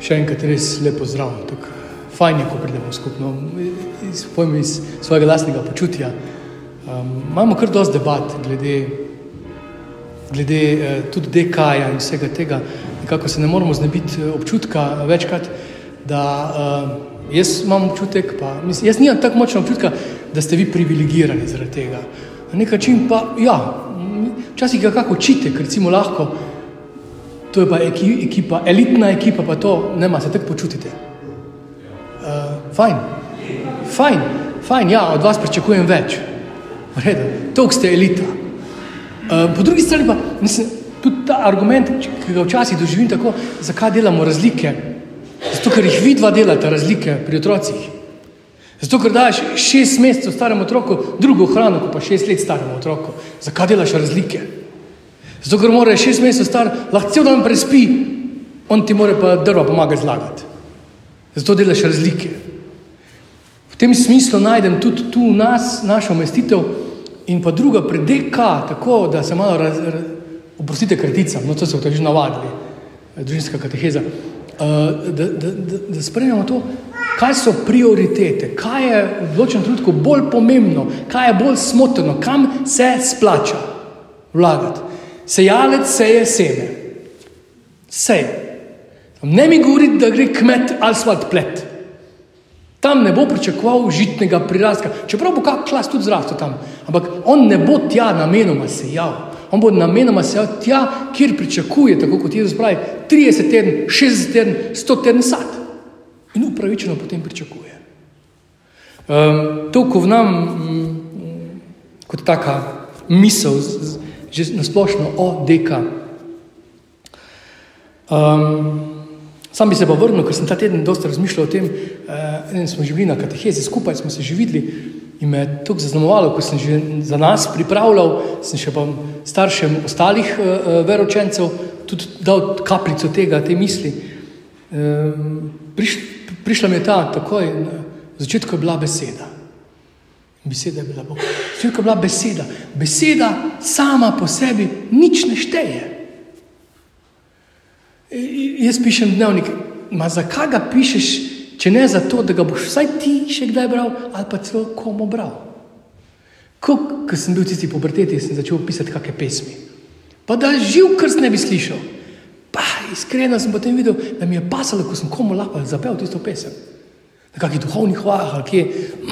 Še enkrat res lepo zdrav. Tako fajn je, ko pridemo skupno, iz, pojmo iz svojega lastnega počutja. Um, imamo kar dosti debat glede, glede eh, tudi DK-ja in vsega tega. Nekako se ne moramo znebiti eh, občutka večkrat, da uh, jaz imam občutek, pa mislim, jaz nimam tako močnega občutka, da ste vi privilegirani zaradi tega. Na nek način pa, ja, včasih kako učite, ker recimo lahko to je pa ekipa, elitna ekipa, pa to ne ima, se tako počutite. Uh, fajn, fajn, fajn, ja, od vas pričakujem več. To ste elita. Uh, po drugi strani pa, mislim, tudi ta argument, ki ga včasih doživim tako, zakaj delamo razlike. Zato, ker jih vidva delata razlike pri otrocih. Zato, ker daš šest mesecev staremu otroku drugo hrano, pa šest let staremu otroku. Zakaj delaš razlike? Zato, ker mora šest mesecev star, lahko cel dan prespi, on ti mora pa drva pomagati zlagati. Zato delaš razlike. V tem smislu najdem tudi tu nas, našo umestitev in pa druga predeka, tako da se malo raz, raz, oprostite kriticam, no to so tako že navadili, eh, družinska kateheza, uh, da, da, da, da spremljamo to, kaj so prioritete, kaj je v določenem trenutku bolj pomembno, kaj je bolj smotrno, kam se splača vlagati. Sejalec seje seme. Seje. Ne mi govoriti, da gre kmet svat plet. Tam ne bo pričakoval žitnega prirastka, čeprav bo kak klas tudi zrastel tam. Ampak on ne bo tja namenoma sejal. On bo namenoma sejal tja, kjer pričakuje, tako kot Jezus pravi, 30 teden, 60 teden, 100 teden sad. In upravičeno potem pričakuje. Um, to, ko v nam, um, kot taka misel, z, z, že na splošno o DK. Um, sam bi se pa vrnil, ker sem ta teden dosta razmišljal o tem, da uh, smo živeli na katehezi, skupaj smo se živeli in me je to zaznamovalo, ko sem že za nas pripravljal, sem še pa staršem ostalih uh, veročencev tudi dal kapljico tega, te misli. Um, priš, prišla mi je ta takoj, na začetku je bila beseda. Beseda je bila Bog. Vse je bila beseda. Beseda sama po sebi nič ne šteje. I, e, jaz pišem dnevnik, ma zakaj ga pišeš, če ne zato, da ga boš vsaj ti še kdaj bral ali pa celo komu bral. Ko, ko sem bil v tisti puberteti, sem začel pisati kakšne pesmi. Pa da živ krst ne bi slišal. Pa iskreno sem potem videl, da mi je pasalo, ko sem komu lahko zapel tisto pesem na kakih duhovnih vajah, ali kje,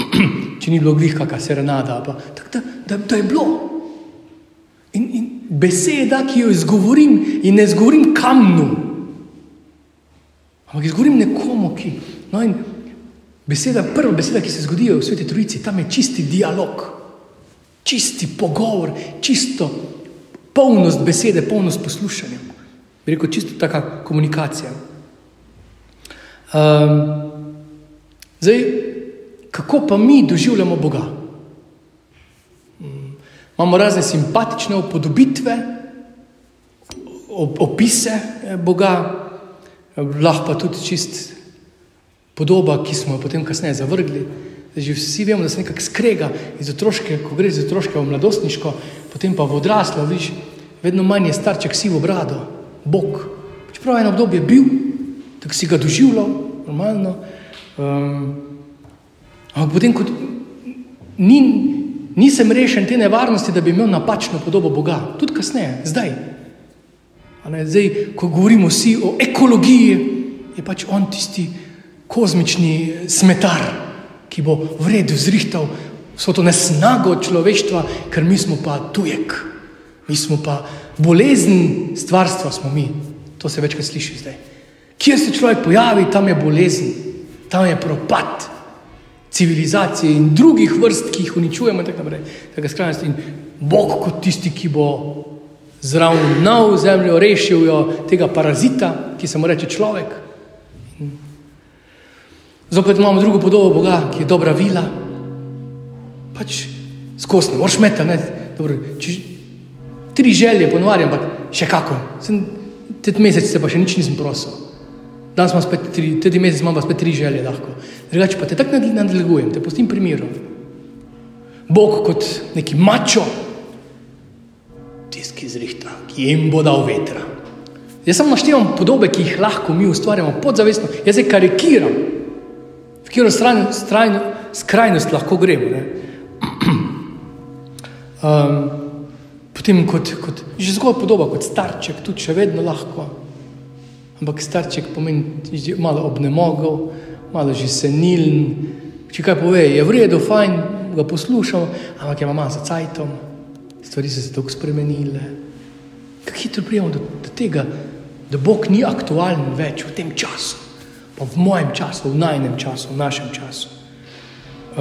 če ni bilo glih, kakšna serenada. Pa, tak, da, da, da je bilo. In, in beseda, ki jo izgovorim, in ne izgovorim kamnu, ampak izgovorim nekomu, ki. No in beseda, prva beseda, ki se zgodi v sveti trojici, tam je čisti dialog, čisti pogovor, čisto polnost besede, polnost poslušanja. Bi rekel, čisto taka komunikacija. Um, Zdaj, kako pa mi doživljamo Boga? Mm, imamo razne simpatične upodobitve, opise eh, Boga, lahko pa tudi čist podoba, ki smo jo potem kasneje zavrgli. Že vsi vemo, da se nekako skrega iz otroške, ko gre iz otroške v mladostniško, potem pa v odraslo, viš, vedno manj je starček sivo brado, Bog. Čeprav je eno obdobje bil, tako si ga doživljal, normalno. Um, ampak potem, ko ni, nisem rešen te nevarnosti, da bi imel napačno podobo Boga, tudi kasneje, zdaj. zdaj ko govorimo vsi o ekologiji, je pač on tisti kozmični smetar, ki bo v redu zrihtal vso to nesnago človeštva, ker mi smo pa tujek, mi smo pa bolezen stvarstva, smo mi. To se večkrat sliši zdaj. Kjer se človek pojavi, tam je bolezen tam je propad civilizacije in drugih vrst, ki jih uničujemo, in tako naprej. Tako skrajnosti. In Bog, kot tisti, ki bo zravnal zemljo, rešil jo tega parazita, ki se mu reče človek. Zopet imamo drugo podobo Boga, ki je dobra vila. Pač skozi ne moreš meta, ne. Dobro, če, tri želje ponovim, ampak še kako. Sem, te mesece pa še nič nisem prosil. Danes imamo spet tri, tudi mesec imamo spet tri želje lahko. Drugače pa te tako nadlegujem, te pustim primerom. Bog kot neki mačo, tisti, ki zrihta, ki jim bo dal vetra. Jaz samo naštevam podobe, ki jih lahko mi ustvarjamo podzavestno. Jaz se karikiram, v katero skrajnost lahko gremo. Um, potem, kot, kot, že zgolj podoba, kot starček, tudi še vedno lahko. Ampak starček pomeni, da je malo obnemogel, malo že senilen. Če kaj pove, je v redu, fajn, ga poslušam, ampak je malo za cajtom, stvari so se tako spremenile. Kako hitro prijemo do, do tega, da Bog ni aktualen več v tem času, pa v mojem času, v najnem času, v našem času.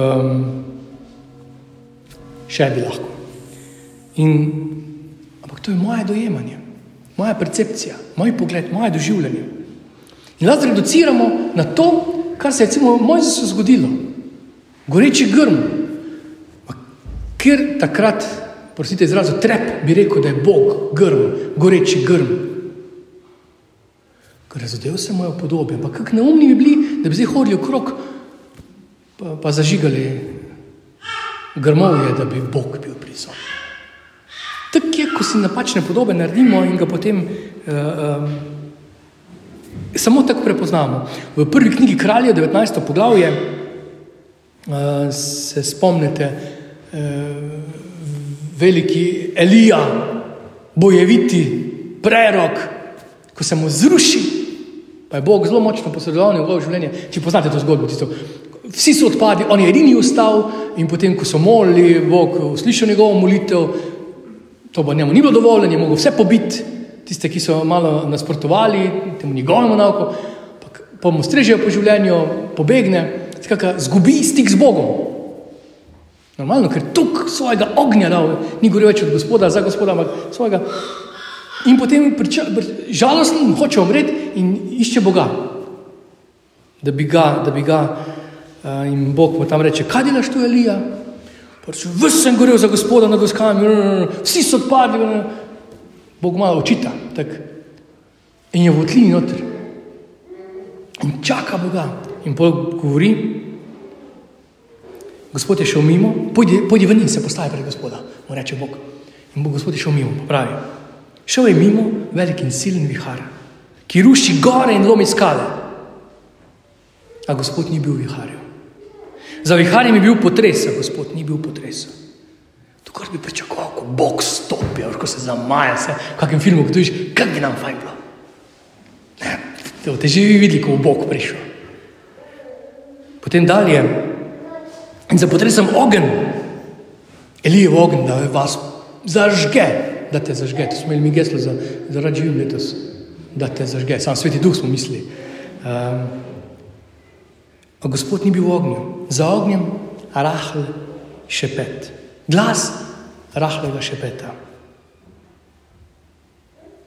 Um, še bi lahko. In, ampak to je moje dojemanje, moja percepcija, moj pogled, moje doživljanje. In lahko reduciramo na to, kar se je recimo Mojzesu zgodilo. Goreči grm, ker takrat, prosite izrazu, trep bi rekel, da je Bog grm, goreči grm. Razodel se moje podobe, ampak kako neumni bi bili, da bi zdaj hodili okrog, pa zažigali grmovje, da bi Bog bil prisoten. Tako je, ko si napačne podobe naredimo in ga potem uh, um, samo tako prepoznamo. V prvi knjigi Kralja, 19. poglavje, uh, se spomnite, uh, veliki Elija, bojeviti prerok, ko se mu zruši, pa je Bog zelo močno posredoval njegovo življenje. Če poznate to zgodbo, tisto, vsi so odpadli, on je edini ostal in potem, ko so molili, Bog slišal njegovo molitev. To pa njemu ni bilo dovolj, je mogel vse pobiti, tiste, ki so malo nasprotovali temu njegovemu nauku, pa mu strežejo po življenju, pobegne, skratka, zgubi stik z Bogom. Normalno, ker tukaj svojega ognja dal, ni govoril več od gospoda za gospoda, ampak svojega. In potem žalosten, hoče umreti in išče Boga, da bi ga, da bi ga, uh, in Bog mu tam reče, kaj delaš tu, Elija? Vse sem gorel za gospoda nad doskami, vsi so odpadli, Bog malo očita. Tak. In je v utlini noter. In čaka Boga. In pol govori, gospod je šel mimo, pojdi, pojdi ven in se postavi pred gospoda, mu reče Bog. In bo gospod je šel mimo, pravi. Šel je mimo velik in silen vihar, ki ruši gore in lomi skale. A gospod ni bil v viharju. Za viharjem je bil potres, gospod ni bil potres. To, kar bi pričakoval, ko Bog stopi, ko se zamaja, se, v kakšnem filmu, vidiš, kaj bi nam fajn bilo. Ne, to te že vi videli, ko bo Bog prišel. Potem dalje, in za potresem ogen, Elijev ogen, da vas zažge, da te zažge. To smo imeli mi geslo za, za rad živim letos, da te zažge. Sam sveti duh smo mislili. Um, A Gospod ni bil v ognju, za ognjem rahl šepet, glas rahlega šepeta.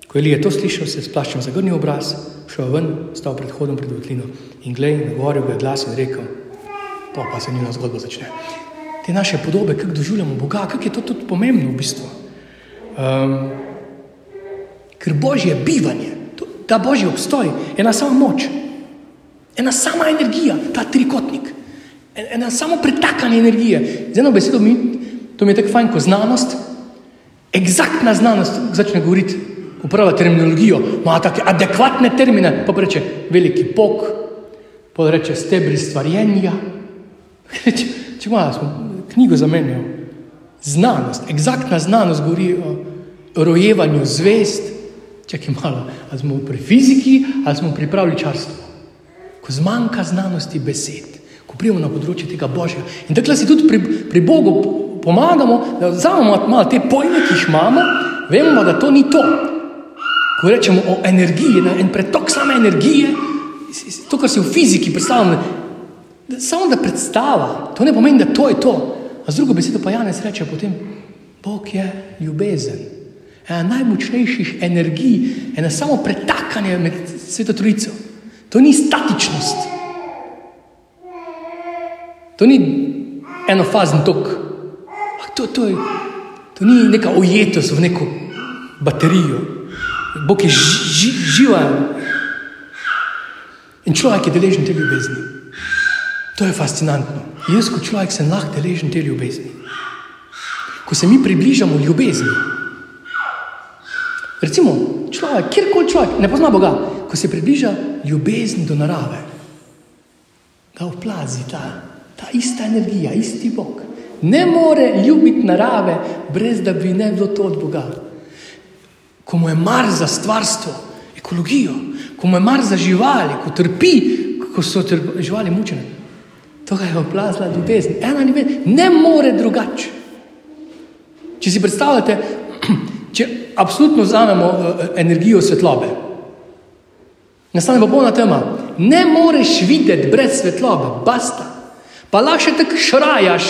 Ko je to slišal, se je splaščil zagrnil obraz, šel ven, stal pred hodom pred votlino in gledaj, nagovoril ga je glas in rekel: Pa pa se njena zgodba začne. Te naše podobe, kako doživljamo Boga, kako je to tudi pomembno v bistvu. Um, ker Božje bivanje, to, ta Božji obstoj je na samo moč ena sama energija, ta trikotnik, ena samo pretakanje energije. Z eno besedo, mi, to mi je tako fajn, ko znanost, eksaktna znanost začne govoriti, uporablja terminologijo, ima take adekvatne termine, pa reče veliki pok, pa reče stebri stvarjenja. Če, malo smo knjigo zamenjali, znanost, eksaktna znanost govori o rojevanju zvest, čakaj malo, ali smo pri fiziki, ali smo pri pravličarstvu ko zmanjka znanosti besed, ko pridemo na področje tega Božja. In tako si tudi pri, pri Bogu pomagamo, da vzamemo malo te pojme, ki jih imamo, vemo, da to ni to. Ko rečemo o energiji, da en pretok same energije, to, kar si v fiziki predstavljamo, da, samo da predstava, to ne pomeni, da to je to. A z drugo besedo pa Janez reče potem, Bog je ljubezen. Ena najmočnejših energij, ena samo pretakanje med sveto trojico. To ni statičnost. To ni enofazen tok. To, to, je, to ni neka ujetost v neko baterijo. Bog je ži, ži, živa. In človek je deležen te ljubezni. To je fascinantno. Jaz, kot človek, sem lahko deležen te ljubezni. Ko se mi približamo ljubezni, recimo, človek, kjerkoli človek, ne pozna Boga, ko se približa ljubezni do narave, ga oplazi ta, ta ista energija, isti Bog. Ne more ljubiti narave, brez da bi ne bilo to od Boga. Ko mu je mar za stvarstvo, ekologijo, ko mu je mar za živali, ko trpi, ko so živali mučene, to je oplazila ljubezen. Ena ljubezen, ne more drugače. Če si predstavljate, če absolutno vzamemo eh, energijo svetlobe, nastane popolna tema. Ne moreš videti brez svetlobe, basta. Pa lahko tako šrajaš,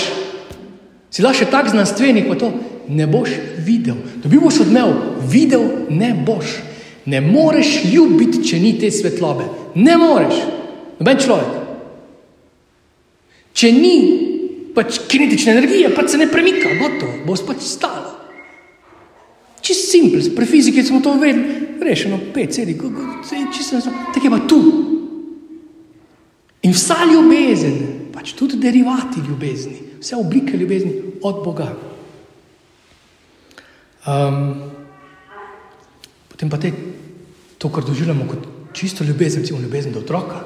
si lahko tako znanstvenik, pa to ne boš videl. Dobil boš odmev, videl ne boš. Ne moreš ljubiti, če ni te svetlobe. Ne moreš, noben človek. Če ni pač kinetične energije, pa se ne premika, gotovo, bo pač stalo. Čisto simpel, pri fiziki smo to vedeli, rešeno, pet, sedi, čisto enostavno, tako je pa tu. In vsa ljubezen, pač tudi derivati ljubezni, vse oblike ljubezni od Boga. Um, potem pa te, to, kar doživljamo kot čisto ljubezen, recimo ljubezen do otroka.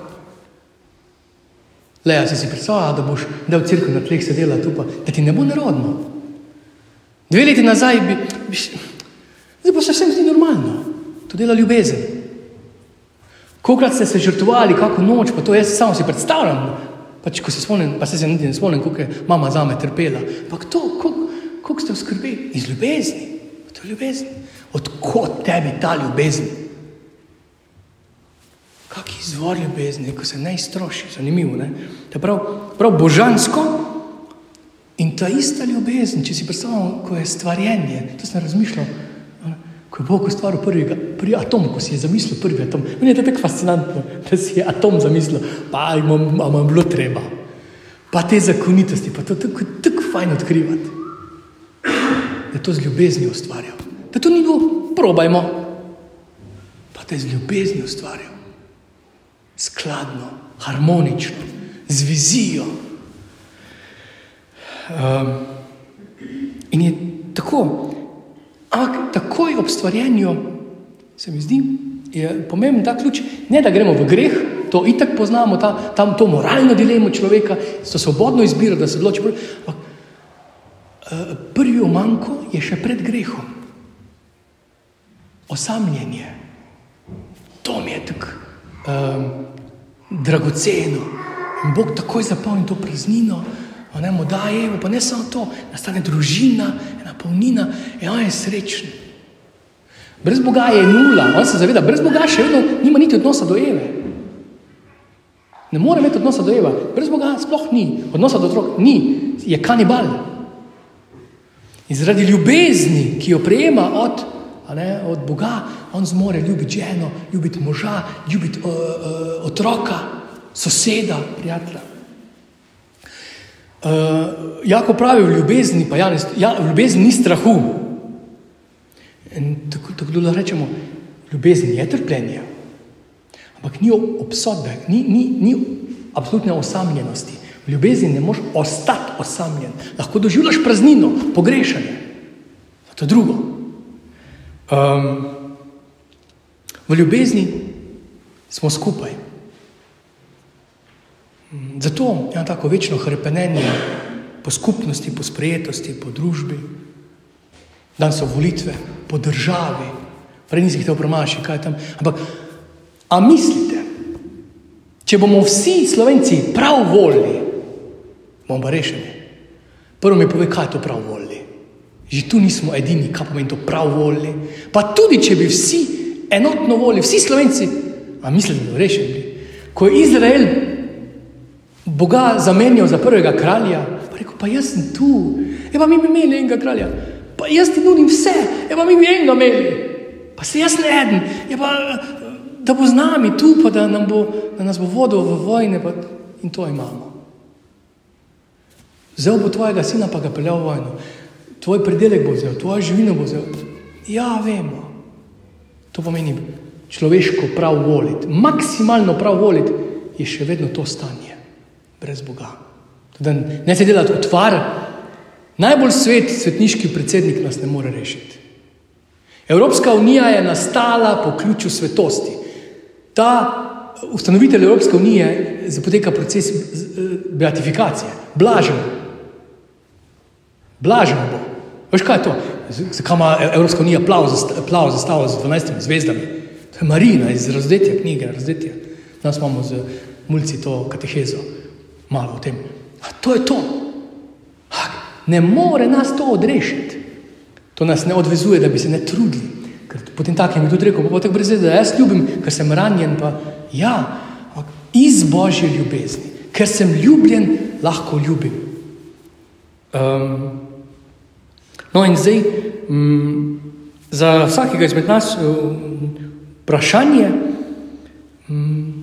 Le, a si predstavljal, da boš del crkve na tleh sedela tu, pa, da ti ne bo nerodno. Dve leti nazaj bi, bi zdaj pa se vsem zdi normalno, to dela ljubezen. Kolikrat ste se žrtvovali, kako noč, pa to jaz samo si predstavljam, pač ko se spomnim, pa se se niti ne spomnim, koliko je mama za me trpela. Ampak to, koliko, koliko ste skrbeli iz ljubezni, to je ljubezen. Odkot tebi ta ljubezen? Kak je izvor ljubezni, ko se ne iztroši, zanimivo. Ne? To je prav, prav božansko in ta ista ljubezen, če si predstavljamo, ko je stvarjenje, to sem razmišljal. Ko je Bog ustvaril prvega, prvi atom, ko si je zamislil prvi atom. Meni je to tako fascinantno, da si je atom zamislil, pa imam, imam bilo treba. Pa te zakonitosti, pa to tako, tako fajn odkrivati. Da je to z ljubeznijo ustvarjal. Da to ni bilo, probajmo. Pa te z ljubeznijo ustvarjal skladno, harmonično, z vizijo. Um, in je tako, ampak takoj ob stvarjenju, se mi zdi, je pomemben ta ključ, ne da gremo v greh, to itak poznamo, ta, tam to moralno dilemo človeka, to svobodno izbiro, da se odloči. Ampak uh, prvi omanko je še pred grehom. Osamljenje. To mi je tako um, dragoceno. In Bog takoj zapolni to praznino, ne mu daje, pa ne samo to, nastane družina, polnina, in on je srečen. Brez Boga je nula, on se zaveda, brez Boga še vedno nima niti odnosa do Eve. Ne more imeti odnosa do Eva, brez Boga sploh ni, odnosa do otrok ni, je kanibal. In zaradi ljubezni, ki jo prejema od ne, od Boga, on zmore ljubiti ženo, ljubiti moža, ljubiti uh, uh, otroka, soseda, prijatelja. Uh, jako pravi v ljubezni, pa ja, ja, v ljubezni ni strahu. In tako, tako da rečemo, ljubezen je trpljenje, ampak ni obsodbe, ni, ni, ni absolutne osamljenosti. V ljubezni ne moreš ostati osamljen, lahko doživljaš praznino, pogrešanje. To je drugo. Um, v ljubezni smo skupaj. Zato je tako večno hrepenenje po skupnosti, po sprejetosti, po družbi. Dan so volitve, po državi. Prej nisem jih vprašal, kaj je tam. Ampak, a mislite, če bomo vsi slovenci prav volili, bomo rešeni? Prvo mi pove, kaj je to prav volili. Že tu nismo edini, kaj pomeni to prav volje. Pa tudi, če bi vsi enotno volili, vsi slovenci, a mislim, da bodo rešeni. Ko je Izrael Boga zamenjal za prvega kralja, pa rekel, pa jaz sem tu, e pa mi bi imeli enega kralja, pa jaz ti nudim vse, e pa mi bi enega imeli, pa se jaz ne eden, e pa da bo z nami tu, pa da, bo, da nas bo vodil v vojne, pa, in to imamo. Vzel bo tvojega sina, pa ga peljal v vojno tvoj predelek bo vzel, tvoja živina bo vzel. Ja, vemo. To pomeni človeško prav voliti. Maksimalno prav voliti je še vedno to stanje, brez Boga. Tudi ne se delati otvar, najbolj svet, svetniški predsednik nas ne more rešiti. Evropska unija je nastala po ključu svetosti. Ta ustanovitelj Evropske unije zapoteka proces beatifikacije, blažen. Blažen bo. Veš kaj je to? Zakaj ima Evropska unija plav zastavo z 12 zvezdami? To je Marina iz razdetja knjige, razdetja. Nas imamo z mulci to katehezo, malo o tem. A to je to. Ne more nas to odrešiti. To nas ne odvezuje, da bi se ne trudili. Ker potem takem je tudi rekel, pa tako brez da jaz ljubim, ker sem ranjen, pa ja, iz božje ljubezni. Ker sem ljubljen, lahko ljubim. Um, no in zdaj, um, za vsakega izmed nas um, vprašanje, um,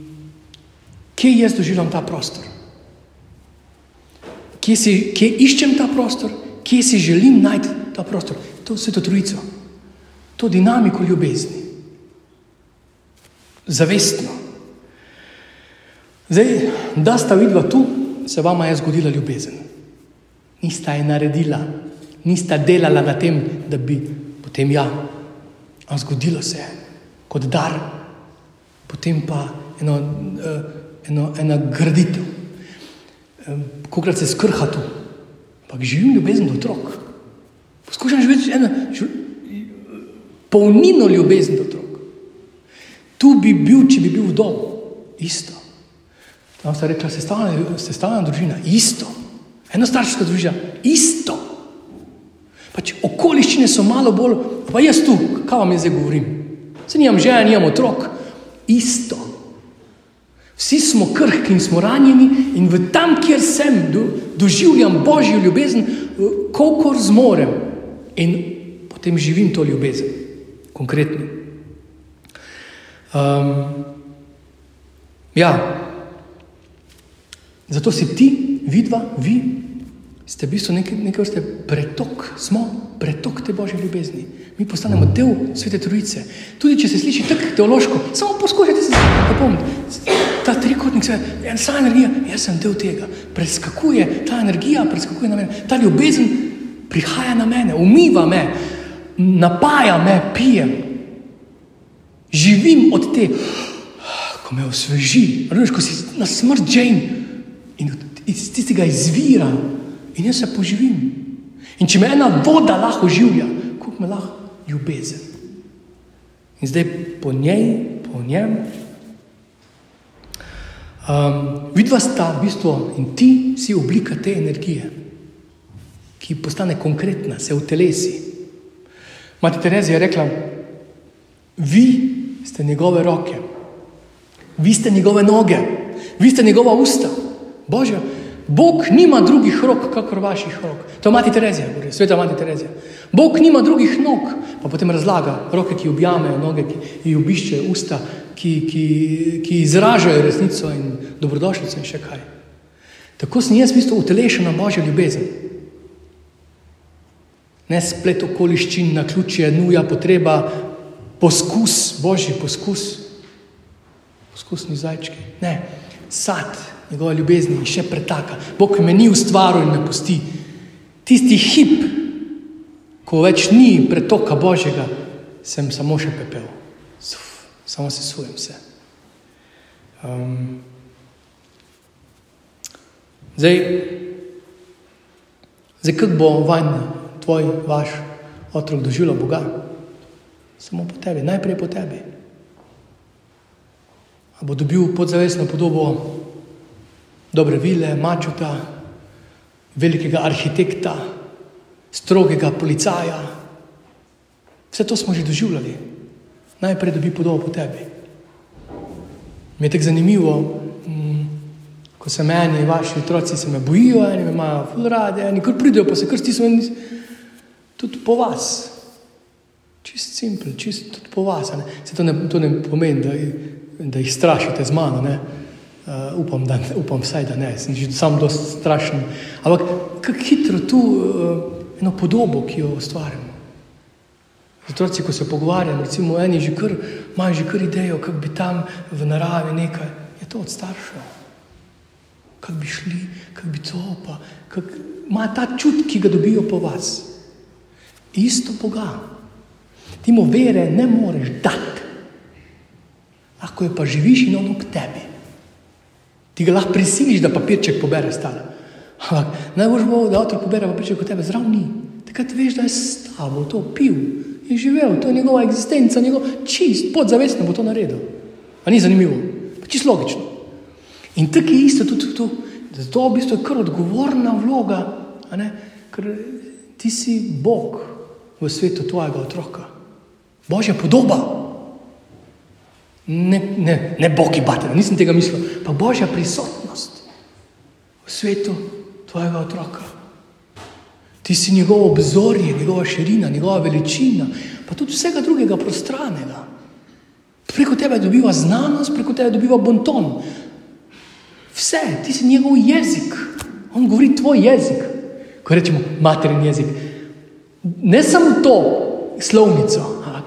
kje jaz doživljam ta prostor? Kje, si, kje iščem ta prostor, kje si želim najti ta prostor? To je to trojico, to dinamiko ljubezni, zavestno. Zdaj, da sta vidva tu, se vama je zgodila ljubezen. Nista je naredila, nista delala na tem, da bi potem ja, a zgodilo se je kot dar, potem pa eno, eno, ena graditev. Kokrat se skrha tu, ampak živim ljubezen do otrok. Poskušam živeti eno polnino ljubezen do otrok. Tu bi bil, če bi bil v domu, isto. Tam sta rekla, sestavljena družina, isto. Eno starševska družina, isto. Pač okoliščine so malo bolj, pa jaz tu, kaj vam jaz govorim. Se nimam žene, nimam otrok, isto. Vsi smo krhki in smo ranjeni, in v tam, kjer sem, do, doživljam božjo ljubezen, kolikor zmorem, in potem živim to ljubezen, konkretno. Um, ja, zato si ti, vidva, vi, ste v bistvu nekaj, nekaj vrste pretok, smo pretok te božje ljubezni. Mi postanemo del svete trojice. Tudi če se sliši tako teološko, samo poskušajte se zapomniti. Ta trikotnik je ena energija, jaz sem del tega. Preskakuje ta energija, preskakuje na mene. Ta ljubezen prihaja na mene, umiva me, napaja me, pijem. Živim od te, ko me osveži, Reš, ko si na smrt Jane in iz tistega izvira in jaz se poživim. In če me ena voda lahko življa, kako me lahko ljubezen. In zdaj po njej, po njem, um, vidva sta v bistvu in ti si oblika te energije, ki postane konkretna, se v telesi. Mati Terezija je rekla, vi ste njegove roke, vi ste njegove noge, vi ste njegova usta. Božja, Bog nima drugih rok, kakor vaših rok. To je mati Terezija, govori, sveta mati Terezija. Bog nima drugih nog, pa potem razlaga roke, ki objamejo noge, ki jih obiščejo usta, ki, ki, ki izražajo resnico in dobrodošlico in še kaj. Tako sem jaz v bistvu utelešen na božjo ljubezen. Ne splet okoliščin, na ključje, nuja, potreba, poskus, božji poskus, poskusni zajčki. Ne, sad, njegova ljubezen in še pretaka. Bog me ni ustvaril in me pusti. Tisti hip, ko več ni pretoka Božjega, sem samo še pepel, Suf, samo se sujem se. Um, zdaj, zdaj kako bo vanj tvoj, vaš otrok doživljal Boga? Samo po tebi, najprej po tebi. A bo dobil podzavestno podobo dobre vile, mačuta, velikega arhitekta, strogega policaja. Vse to smo že doživljali. Najprej dobi podobo po tebi. Mi je tako zanimivo, mm, ko se meni, vaši otroci se me bojijo, eni me imajo rade, eni kar pridejo, pa se kar stisnejo in tudi po vas. Čist simpel, čist tudi po vas. Se to ne, to ne pomeni, da, da jih strašite z mano, ne? Uh, upam, da, upam vsaj, da ne, sem že sam dosti strašen. Ampak kako hitro tu uh, eno podobo, ki jo ustvarjamo. Otroci, ko se pogovarjamo, recimo eni že kar, imajo že kar idejo, kako bi tam v naravi nekaj, je to od staršev. Kako bi šli, kako bi to pa, kako ima ta čut, ki ga dobijo po vas. Isto Boga. Ti mu vere ne moreš dati. Lahko je pa živiš in ono k tebi. Ti ga lahko prisiliš, da papirček pobere stala. Ampak najbolj bo, da otrok pobere papirček kot tebe, zrav ni. Takrat veš, da je stavo to pil in živel, to je njegova eksistenca, njegov čist, podzavestno bo to naredil. A ni zanimivo, pa čist logično. In tako je isto tudi tu. Zato v bistvu je kar odgovorna vloga, ker ti si Bog v svetu tvojega otroka. Božja podoba. Ne, ne, ne Bog in bater, nisem tega mislil, pa Božja prisotnost v svetu tvojega otroka. Ti si njegov obzorje, njegova širina, njegova veličina, pa tudi vsega drugega prostranega. Preko tebe dobiva znanost, preko tebe dobiva bonton. Vse, ti si njegov jezik, on govori tvoj jezik. Ko rečemo materin jezik, ne samo to, slovnico. Ampak,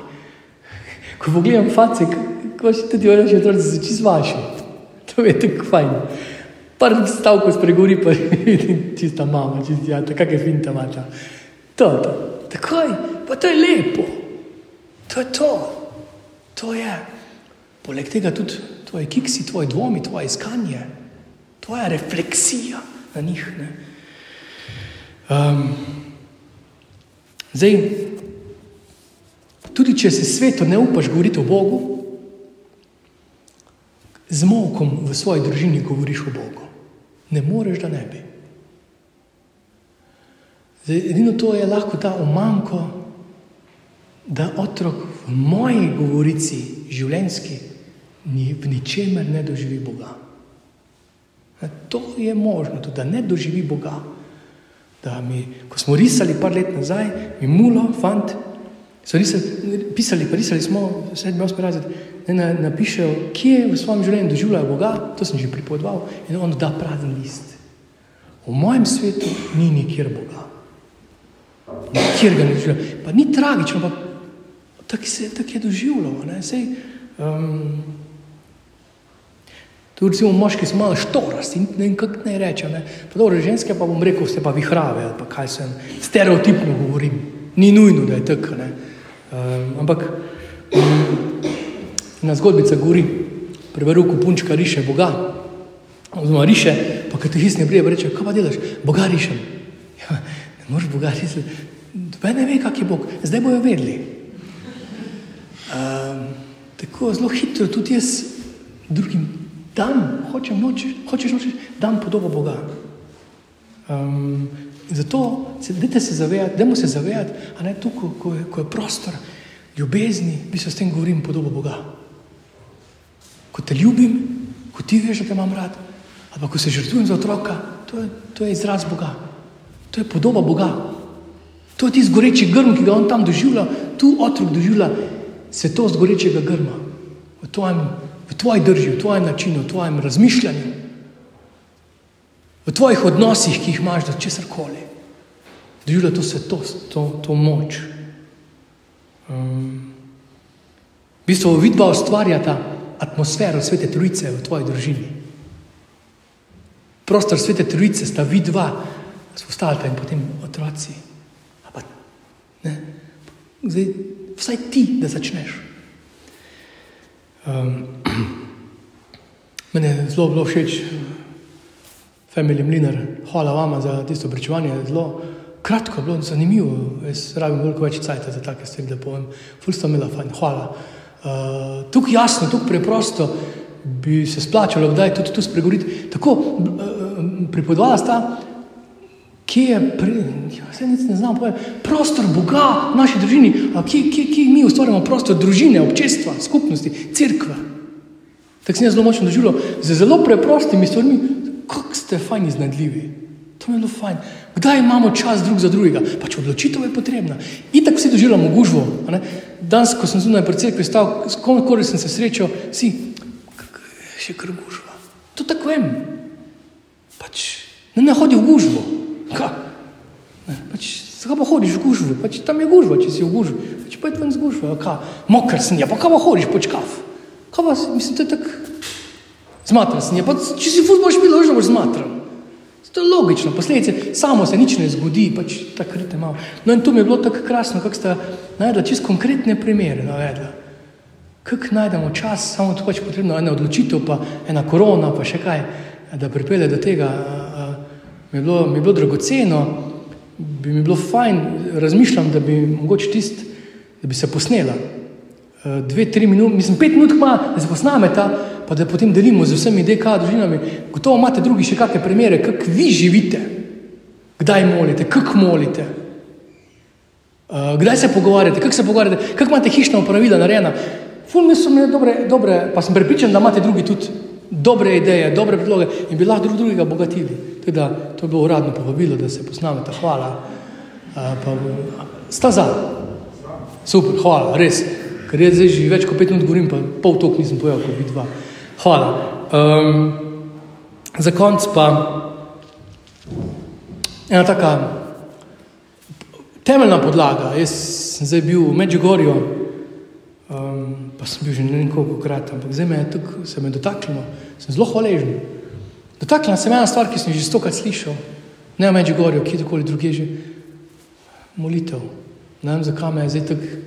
ko pogledam face, ko še tudi oni že otroci se čist vaši. To je tako fajn. Par stavkov spregovori, pa vidim čista mama, čista jata, kakšne finte mata. To, to. Takoj, pa to je lepo. To je to. To je. Poleg tega tudi tvoji kiksi, tvoji dvomi, tvoje iskanje, tvoja refleksija na njih. Um, zdaj, tudi če se svetu ne upaš govoriti o Bogu, z mokom v svoji družini govoriš o Bogu. Ne moreš, da ne bi. Zdaj, edino to je lahko ta omanko, da otrok v moji govorici, življenjski, ni, v ničemer ne doživi Boga. To je možno, tudi, da ne doživi Boga. Mi, ko smo risali par let nazaj, mi mulo, fant, so risali, pisali, pa risali smo, sedmi, osmi razred, ne na, napišejo, kje v svojem življenju doživljajo Boga, to sem že pripovedoval, in on da prazen list. V mojem svetu ni nikjer Boga. Nikjer ga ne doživljajo. Pa ni tragično, pa tako tak je doživljalo. Um, tu recimo moški so malo štorasti, ne vem, kako naj rečem. Pa dobro, ženske pa bom rekel, ste pa vihrave, ali pa kaj sem, stereotipno govorim. Ni nujno, da je tako. Um, ampak um, na zgodbica govori, preveru, ko punčka riše Boga, oziroma riše, pa kad te hisne brije, reče, kaj pa delaš? Boga rišem. Ja, ne moreš Boga rišeti. Dve ne ve, kak je Bog. Zdaj bojo vedeli. Um, tako zelo hitro tudi jaz drugim dam, hočem noči, hočeš noči, dam podobo Boga. Um, zato dajte se zavedati, dajmo se zavedati, a ne tu, ko, je, ko je prostor ljubezni, bi se s tem govorim podobo Boga. Ko te ljubim, ko ti veš, da te imam rad, ali pa ko se žrtvujem za otroka, to je, to je izraz Boga. To je podoba Boga. To je tisti goreči grm, ki ga on tam doživlja, tu otrok doživlja svetost gorečega grma. V tvojem v tvoji drži, v tvojem načinu, v tvojem razmišljanju, v tvojih odnosih, ki jih imaš do česar koli. Doživlja to svetost, to, to moč. Um, v bistvu vidva ustvarjata atmosfero svete trojice v tvoji družini. Prostor svete trojice sta vidva, spostavljata in potem otroci. Pa, Zdaj, vsaj ti, da začneš. Um, meni je zelo bilo všeč, Family Mlinar, hvala vam za tisto pričevanje. Zelo kratko, bilo zanimivo. Jaz rabim veliko več časa za take stvari, da povem. Fulsto imela fajn, hvala. Uh, tukaj jasno, tukaj preprosto bi se splačalo, da je tudi tu spregovoriti. Tako uh, pripovedovala sta kje je, ja, vse nic ne znam povedati, prostor Boga v naši družini, kje, kje, kje mi ustvarjamo prostor družine, občestva, skupnosti, crkve. Tako sem jaz zelo močno doživljal z zelo preprostimi stvarmi, ste fajni iznadljivi. To je bilo fajn. Kdaj imamo čas drug za drugega? Pač odločitev je potrebna. In tako vsi doživljamo gužvo. Danes, ko sem zunaj pred cerkvi stal, s kom koli sem se srečal, si, še kar gužva. To tako vem. Pač, ne, ne hodi v gužvo. Pač, zakaj pa hodiš v gužvo? Pač, tam je gužva, če si v gužvi. Pač, pa je ven z gužvo. Mokr sem, ja pa kaj pa hodiš po čkav? Kaj pa, mislim, to je tako zmatran sem. Ja, pa, če si futbol špil, že boš zmatran. To je logično, posledice, samo se nič ne zgodi, pač tako rite malo. No in to mi je bilo tako krasno, kako sta najdla čisto konkretne primere. Navedla. Kako najdemo čas, samo to pač potrebno, ena odločitev, pa ena korona, pa še kaj, da pripelje do tega. Mi je bilo, mi je bilo dragoceno, bi mi bilo fajn, razmišljam, da bi mogoče tist, da bi se posnela. Dve, tri minute, mislim, pet minut, ma, da se posnameta, pa da potem delimo z vsemi DK družinami. Gotovo imate drugi še kakšne primere, kako vi živite, kdaj molite, kako molite. Kdaj se pogovarjate, kako se pogovarjate, kako imate hišna upravila narejena. Fulmi so mi dobre, dobre, pa sem prepričan, da imate drugi tudi dobre ideje, dobre predloge in bi lahko drug drugega obogatili. Teda, to je bilo uradno povabilo, da se posnamete. Hvala. Pa, sta za. Super, hvala, res. Ker jaz zdaj že več kot pet minut govorim, pa pol tok nisem pojel, kot vi dva. Hvala. Um, za konc pa ena taka temeljna podlaga. Jaz sem zdaj bil v Medžugorju, um, pa sem bil že ne vem koliko krat, ampak zdaj me je tukaj, se me dotaknilo, sem zelo hvaležen. Dotaknila se me ena stvar, ki sem že stokrat slišal, ne v Medžugorju, kjerkoli druge že, molitev. Ne vem, zakaj me je zdaj tako,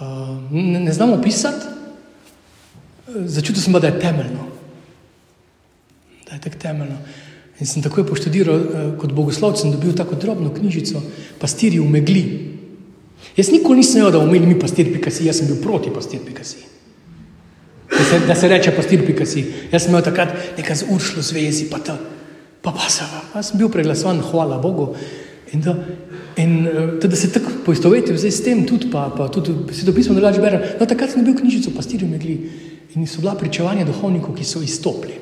uh, ne, ne znam opisati, začutil sem da je temeljno. Da je tako temeljno. In sem takoj poštudiral, kot bogoslovec, sem dobil tako drobno knjižico, pastiri v megli. Jaz nikoli nisem vedel, da imeli mi pastir Pikasi, jaz sem bil proti pastir Pikasi. Da se, da se reče pastir Pikasi. Jaz sem imel takrat nekaj z uršlo zvezi, pa ta, pa pa se, pa sem bil preglasovan, hvala Bogu. In da, in, da, da se tako poistovetim s tem tudi, pa, pa tudi se to pismo drugače berem. No, takrat sem dobil knjižico pastir v megli in so bila pričevanja duhovnikov, ki so izstopili.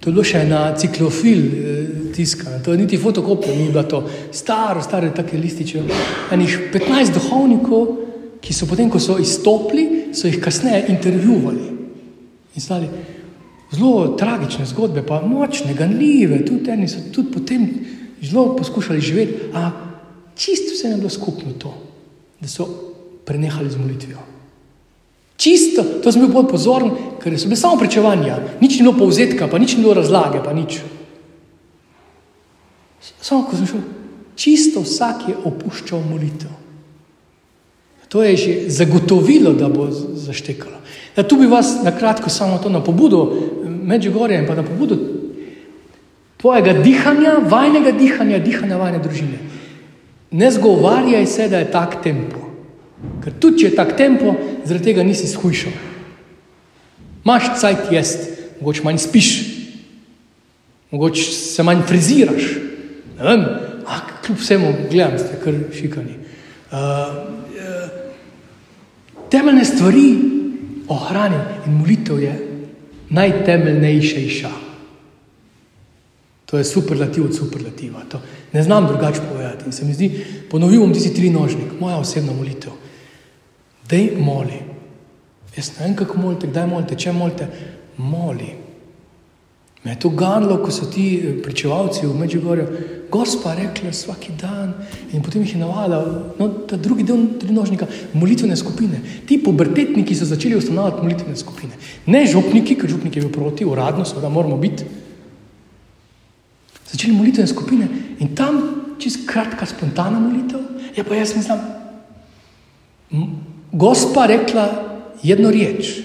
To je bilo še na ciklofil tiskano, to je niti fotokopija, ni bilo to staro, stare take lističe. Enih 15 duhovnikov, ki so potem, ko so izstopili, so jih kasneje intervjuvali. In stali zelo tragične zgodbe, pa močne, ganljive, tudi eni so tudi potem zelo poskušali živeti, a čisto vse je bilo skupno to, da so prenehali z molitvijo. Čisto, to sem bil bolj pozoren, ker so bile samo pričevanja, nič ni bilo povzetka, pa nič ni bilo razlage, pa nič. Samo ko sem šel, čisto vsak je opuščal molitev. To je že zagotovilo, da bo zaštekalo. Da tu bi vas na kratko samo to na pobudo Medžugorja in pa na pobudo tvojega dihanja, vajnega dihanja, dihanja vajne družine. Ne zgovarjaj se, da je tak tempo. Ker tudi, če je tak tempo, zaradi tega nisi shujšal. Maš cajt jest, mogoče manj spiš, mogoče se manj friziraš. Ne vem, a kljub vsemu gledam, ste kar šikani. Uh, temeljne stvari ohranil in molitev je najtemeljnejša. To je superlativ od superlativa. To ne znam drugače povedati. In se mi zdi, ponovil bom tisti tri nožnik, moja osebna molitev. Dej moli. Jaz ne vem, kako molite, kdaj molite, če molite, moli. Me je to ganilo, ko so ti pričevalci v Međugorju, gospa rekla vsaki dan in potem jih je navajala, no, ta drugi del trinožnika, molitvene skupine. Ti pubertetniki so začeli ustanovati molitvene skupine. Ne župniki, ker župnik je bil proti, uradno seveda moramo biti. Začeli molitvene skupine in tam čist kratka spontana molitev, ja pa jaz mislim, gospa rekla jedno riječ,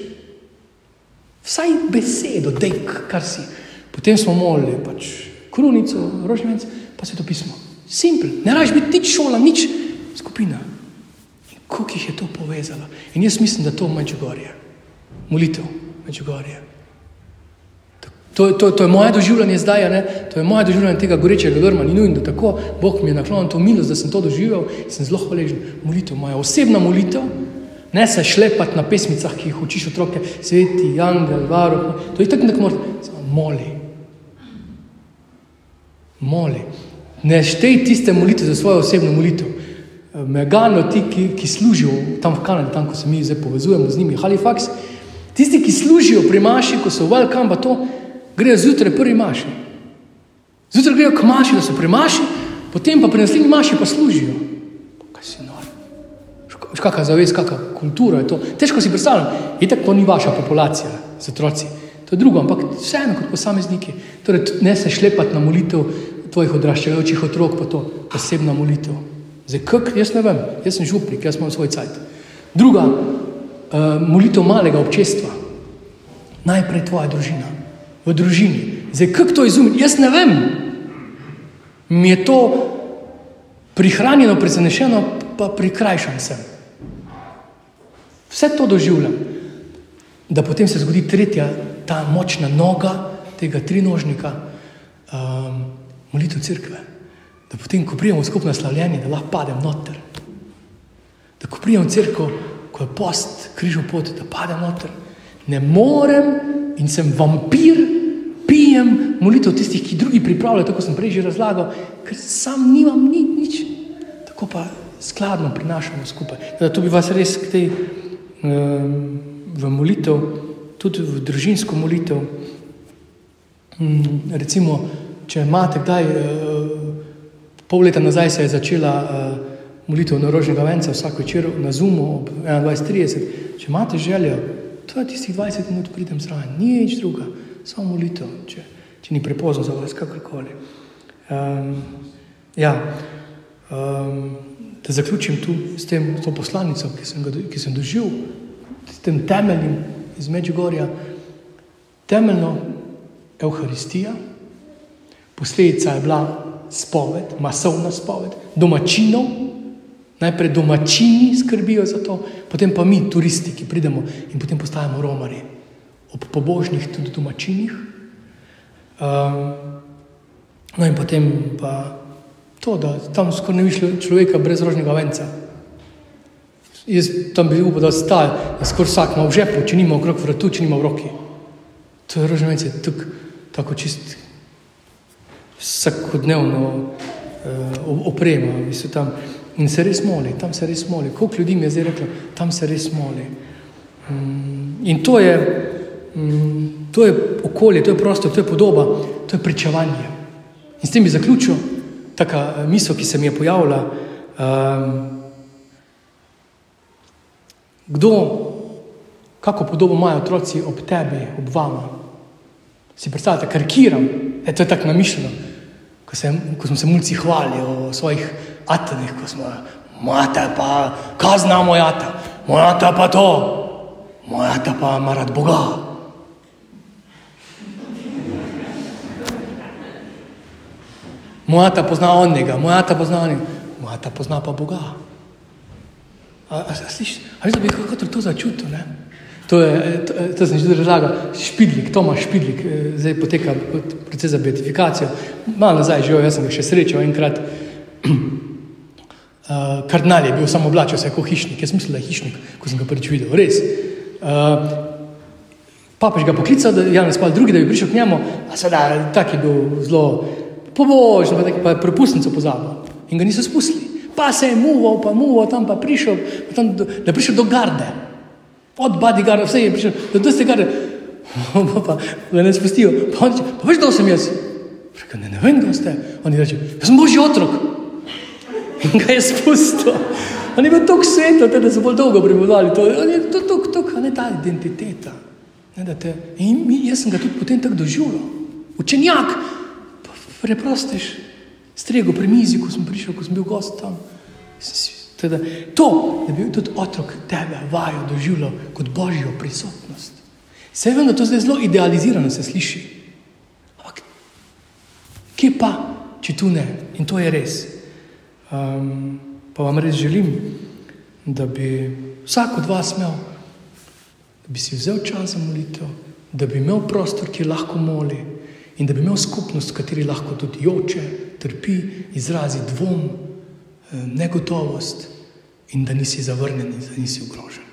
vsaj besedo, dek, kar si. Potem smo molili pač krunico, rožnjevec, pa se to pismo. Simpel, ne rabiš biti nič šola, nič skupina. In koliko jih je to povezalo. In jaz mislim, da to Međugorje, molitev Međugorje. To, to, to je moje doživljanje zdaj, ne? to je moje doživljanje tega gorečega grma, ni nujno, da tako Bog mi je naklonil to milost, da sem to doživel in sem zelo hvaležen. Molitev, moja osebna molitev, ne se šlepati na pesmicah, ki jih učiš otroke, sveti, angel, varuh, to je tako, da moraš, samo moli. Moli. Ne štej tiste molitve za svojo osebno molitev. Megano, ti, ki, ki služijo tam v Kanadi, tam, ko se mi zdaj povezujemo z njimi, Halifax, tisti, ki služijo pri maši, ko so Welcome, pa to, grejo zjutraj prvi maši. Zjutraj grejo k maši, da so pri maši, potem pa pri naslednji maši pa služijo. Nor? Kakšna zavest, kakšna kultura je to. Težko si predstavljam, itak to ni vaša populacija z otroci. To je drugo, ampak vseeno kot posamezniki. Torej, ne se šlepati na molitev tvojih odraščajočih otrok, pa to osebna molitev. Zdaj, kak, jaz ne vem, jaz sem župnik, jaz imam svoj cajt. Druga, uh, molitev malega občestva. Najprej tvoja družina, v družini. Zdaj, kako to izumiti? Jaz ne vem. Mi je to prihranjeno, presenečeno, pa prikrajšan sem. Vse to doživljam. Da potem se zgodi tretja, ta močna noga tega trinožnika, um, molitev crkve. Da potem, ko prijemo skupno slavljenje, da lahko padem noter. Da ko prijemo crkvo, ko je post, križo pot, da padem noter. Ne morem in sem vampir, pijem molitev tistih, ki drugi pripravljajo, tako sem prej že razlagal, ker sam nimam ni, nič. Tako pa skladno prinašamo skupaj. Da to bi vas res k tej v molitev, tudi v družinsko molitev. Um, recimo, če imate kdaj, uh, pol leta nazaj se je začela uh, molitev norožnega venca, vsak večer na Zumu ob 21.30. Če imate željo, to je tistih 20 minut, pridem zraven, nič druga, samo molitev, če, če ni prepozno za vas, kakorkoli. Um, ja, um, da zaključim tu s tem, to poslanico, ki sem, ga, ki sem doživel, s tem temeljnim iz Međugorja, temeljno Euharistija, posledica je bila spoved, masovna spoved, domačinov, najprej domačini skrbijo za to, potem pa mi, turisti, ki pridemo in potem postajamo romari, ob pobožnih tudi domačinih. Um, no in potem pa to, da tam skoraj ne šlo človeka brez rožnega venca. Jaz tam bi upal, da staj, da skoraj vsak ima v žepu, če nima okrog vratu, če nima v roki. To je rožni venc, je tuk, tako čist vsakodnevno uh, oprema. Tam, in se res moli, tam se res moli. Koliko ljudi mi je zdaj reklo, tam se res moli. Um, in to je, um, to je okolje, to je prostor, to je podoba, to je pričevanje. In s tem bi zaključil taka misel, ki se mi je pojavila. Um, kdo, kako podobo imajo otroci ob tebi, ob vama? Si predstavljate, karikiram, e, to je tako namišljeno, ko, se, ko smo se mulci hvalili o svojih atanih, ko smo, mata pa, kaj znamo jata, mata pa to, mata pa ima rad Boga. Moja ta pozna onega, moja ta pozna onega, moja ta pozna pa Boga. A, a, a slišiš, ali da bi kako to začutil, ne? To je, to, to sem že razlagal, špidlik, Tomaš Špidlik, zdaj poteka proces za beatifikacijo. Malo nazaj živel, jaz sem ga še srečal enkrat. Uh, kardinal je bil samo oblačil se kot hišnik, jaz mislim, da je hišnik, ko sem ga prvič videl, res. Uh, papež ga poklical, da je Janez Pavel II, da bi prišel k njemu, a sedaj tak je bil zelo pobožen, pa, pa je prepustnico pozabil in ga niso spustili. Pa se je muval, pa muval, tam pa prišel, pa tam, da je prišel do garde. Od bodyguarda, vse je prišel, da do tega garde. Pa, pa ga ne spustijo. Pa, reče, pa veš, kdo sem jaz? Rekel, ne, ne vem, kdo ste. Oni reče, jaz sem božji otrok. In ga je spustil. On je bil tako sveto, da so bolj dolgo prepovedali. To je to, to, ne ta identiteta. Ne, da te, in mi, jaz sem ga tudi potem tako doživljal. Učenjak, preprostiš, strego pri mizi, ko sem prišel, ko sem bil gost tam. Teda, to, da bi tudi otrok tebe vajo doživljal kot božjo prisotnost. Vse vem, da to zdaj zelo idealizirano se sliši. Ampak, kje pa, če tu ne? In to je res. Um, pa vam res želim, da bi vsak od vas imel, da bi si vzel čas za molitev, da bi imel prostor, ki lahko moli in da bi imel skupnost, v kateri lahko tudi joče, trpi, izrazi dvom, negotovost in da nisi zavrnjen in da nisi ogrožen.